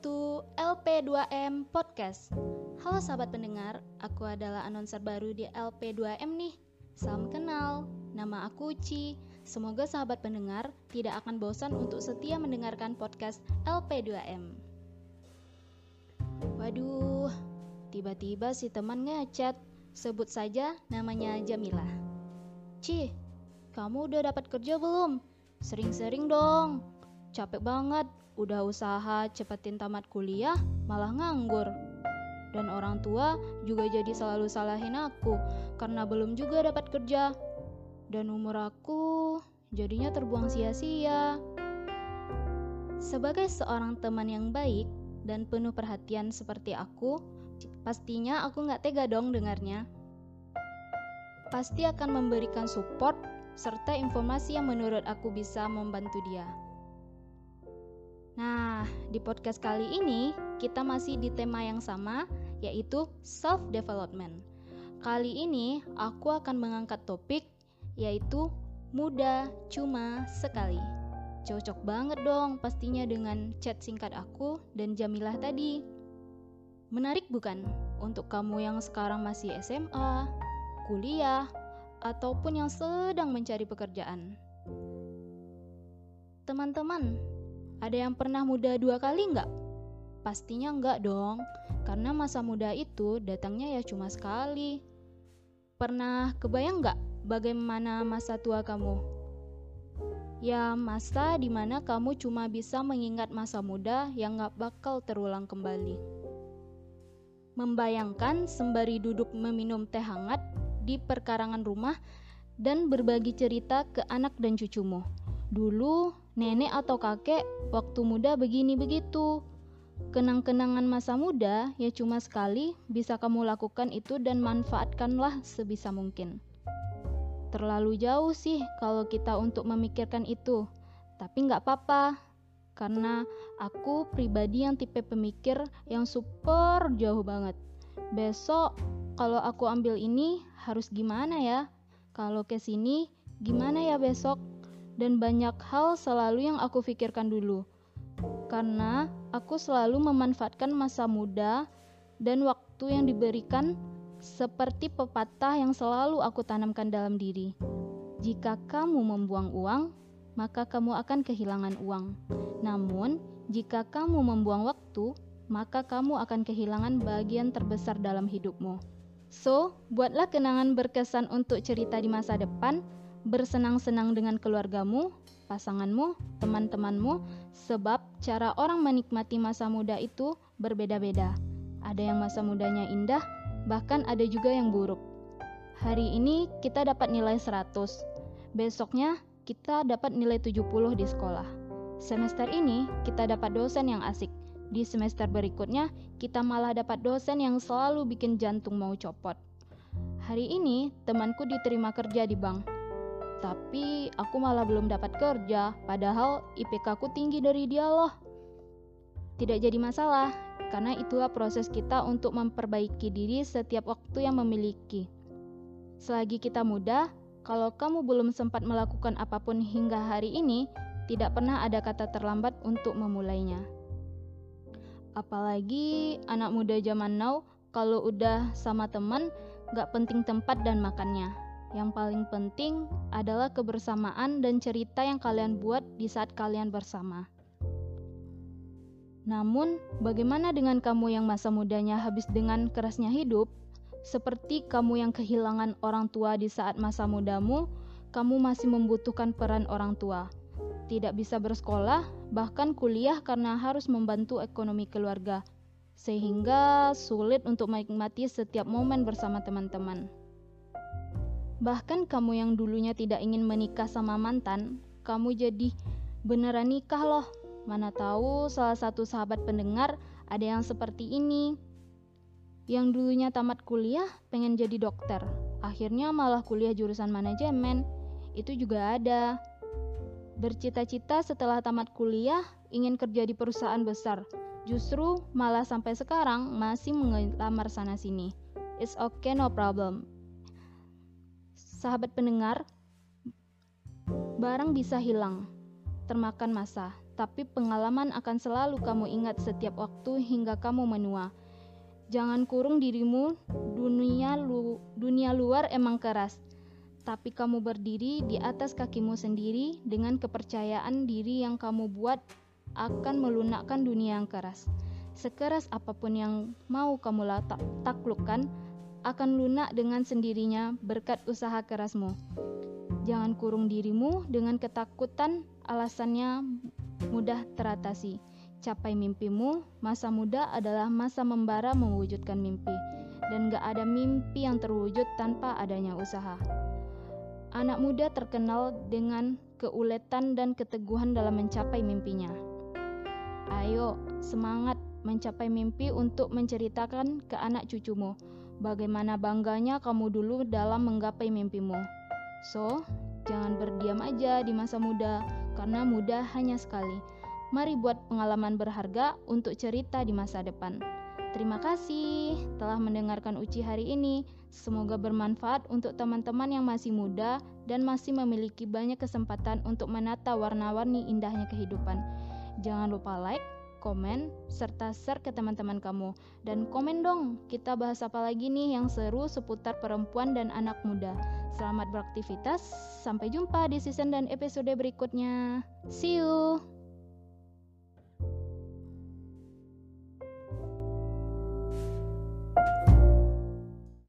to LP2M Podcast. Halo sahabat pendengar, aku adalah announcer baru di LP2M nih. Salam kenal, nama aku Uci. Semoga sahabat pendengar tidak akan bosan untuk setia mendengarkan podcast LP2M. Waduh, tiba-tiba si teman ngechat. Sebut saja namanya Jamila. Ci, kamu udah dapat kerja belum? Sering-sering dong. Capek banget, Udah usaha cepetin tamat kuliah, malah nganggur. Dan orang tua juga jadi selalu salahin aku karena belum juga dapat kerja. Dan umur aku jadinya terbuang sia-sia. Sebagai seorang teman yang baik dan penuh perhatian seperti aku, pastinya aku nggak tega dong dengarnya. Pasti akan memberikan support serta informasi yang menurut aku bisa membantu dia. Nah, di podcast kali ini kita masih di tema yang sama, yaitu self-development. Kali ini aku akan mengangkat topik, yaitu muda cuma sekali. Cocok banget dong pastinya dengan chat singkat aku dan Jamilah tadi. Menarik bukan untuk kamu yang sekarang masih SMA, kuliah, ataupun yang sedang mencari pekerjaan? Teman-teman, ada yang pernah muda dua kali nggak? Pastinya nggak dong, karena masa muda itu datangnya ya cuma sekali. Pernah kebayang nggak bagaimana masa tua kamu? Ya, masa di mana kamu cuma bisa mengingat masa muda yang nggak bakal terulang kembali. Membayangkan sembari duduk meminum teh hangat di perkarangan rumah dan berbagi cerita ke anak dan cucumu. Dulu nenek atau kakek waktu muda begini begitu. Kenang-kenangan masa muda ya cuma sekali bisa kamu lakukan itu dan manfaatkanlah sebisa mungkin. Terlalu jauh sih kalau kita untuk memikirkan itu, tapi nggak apa-apa karena aku pribadi yang tipe pemikir yang super jauh banget. Besok kalau aku ambil ini harus gimana ya? Kalau ke sini gimana ya besok? Dan banyak hal selalu yang aku pikirkan dulu. Karena aku selalu memanfaatkan masa muda dan waktu yang diberikan seperti pepatah yang selalu aku tanamkan dalam diri. Jika kamu membuang uang, maka kamu akan kehilangan uang. Namun, jika kamu membuang waktu, maka kamu akan kehilangan bagian terbesar dalam hidupmu. So, buatlah kenangan berkesan untuk cerita di masa depan bersenang-senang dengan keluargamu, pasanganmu, teman-temanmu, sebab cara orang menikmati masa muda itu berbeda-beda. Ada yang masa mudanya indah, bahkan ada juga yang buruk. Hari ini kita dapat nilai 100, besoknya kita dapat nilai 70 di sekolah. Semester ini kita dapat dosen yang asik. Di semester berikutnya kita malah dapat dosen yang selalu bikin jantung mau copot. Hari ini temanku diterima kerja di bank tapi aku malah belum dapat kerja, padahal IPK aku tinggi dari dia loh. Tidak jadi masalah, karena itulah proses kita untuk memperbaiki diri setiap waktu yang memiliki. Selagi kita muda, kalau kamu belum sempat melakukan apa pun hingga hari ini, tidak pernah ada kata terlambat untuk memulainya. Apalagi anak muda zaman now, kalau udah sama teman, gak penting tempat dan makannya yang paling penting adalah kebersamaan dan cerita yang kalian buat di saat kalian bersama. Namun, bagaimana dengan kamu yang masa mudanya habis dengan kerasnya hidup? Seperti kamu yang kehilangan orang tua di saat masa mudamu, kamu masih membutuhkan peran orang tua. Tidak bisa bersekolah, bahkan kuliah karena harus membantu ekonomi keluarga, sehingga sulit untuk menikmati setiap momen bersama teman-teman. Bahkan kamu yang dulunya tidak ingin menikah sama mantan, kamu jadi beneran nikah loh. Mana tahu salah satu sahabat pendengar ada yang seperti ini. Yang dulunya tamat kuliah pengen jadi dokter, akhirnya malah kuliah jurusan manajemen. Itu juga ada. Bercita-cita setelah tamat kuliah ingin kerja di perusahaan besar, justru malah sampai sekarang masih mengelamar sana sini. It's okay, no problem sahabat pendengar, barang bisa hilang, termakan masa, tapi pengalaman akan selalu kamu ingat setiap waktu hingga kamu menua. Jangan kurung dirimu, dunia lu, dunia luar emang keras. Tapi kamu berdiri di atas kakimu sendiri dengan kepercayaan diri yang kamu buat akan melunakkan dunia yang keras. Sekeras apa pun yang mau kamu taklukkan akan lunak dengan sendirinya berkat usaha kerasmu. Jangan kurung dirimu dengan ketakutan, alasannya mudah teratasi. Capai mimpimu, masa muda adalah masa membara mewujudkan mimpi, dan gak ada mimpi yang terwujud tanpa adanya usaha. Anak muda terkenal dengan keuletan dan keteguhan dalam mencapai mimpinya. Ayo, semangat mencapai mimpi untuk menceritakan ke anak cucumu bagaimana bangganya kamu dulu dalam menggapai mimpimu. So, jangan berdiam aja di masa muda, karena muda hanya sekali. Mari buat pengalaman berharga untuk cerita di masa depan. Terima kasih telah mendengarkan Uci hari ini. Semoga bermanfaat untuk teman-teman yang masih muda dan masih memiliki banyak kesempatan untuk menata warna-warni indahnya kehidupan. Jangan lupa like, komen, serta share ke teman-teman kamu. Dan komen dong, kita bahas apa lagi nih yang seru seputar perempuan dan anak muda. Selamat beraktivitas, sampai jumpa di season dan episode berikutnya. See you!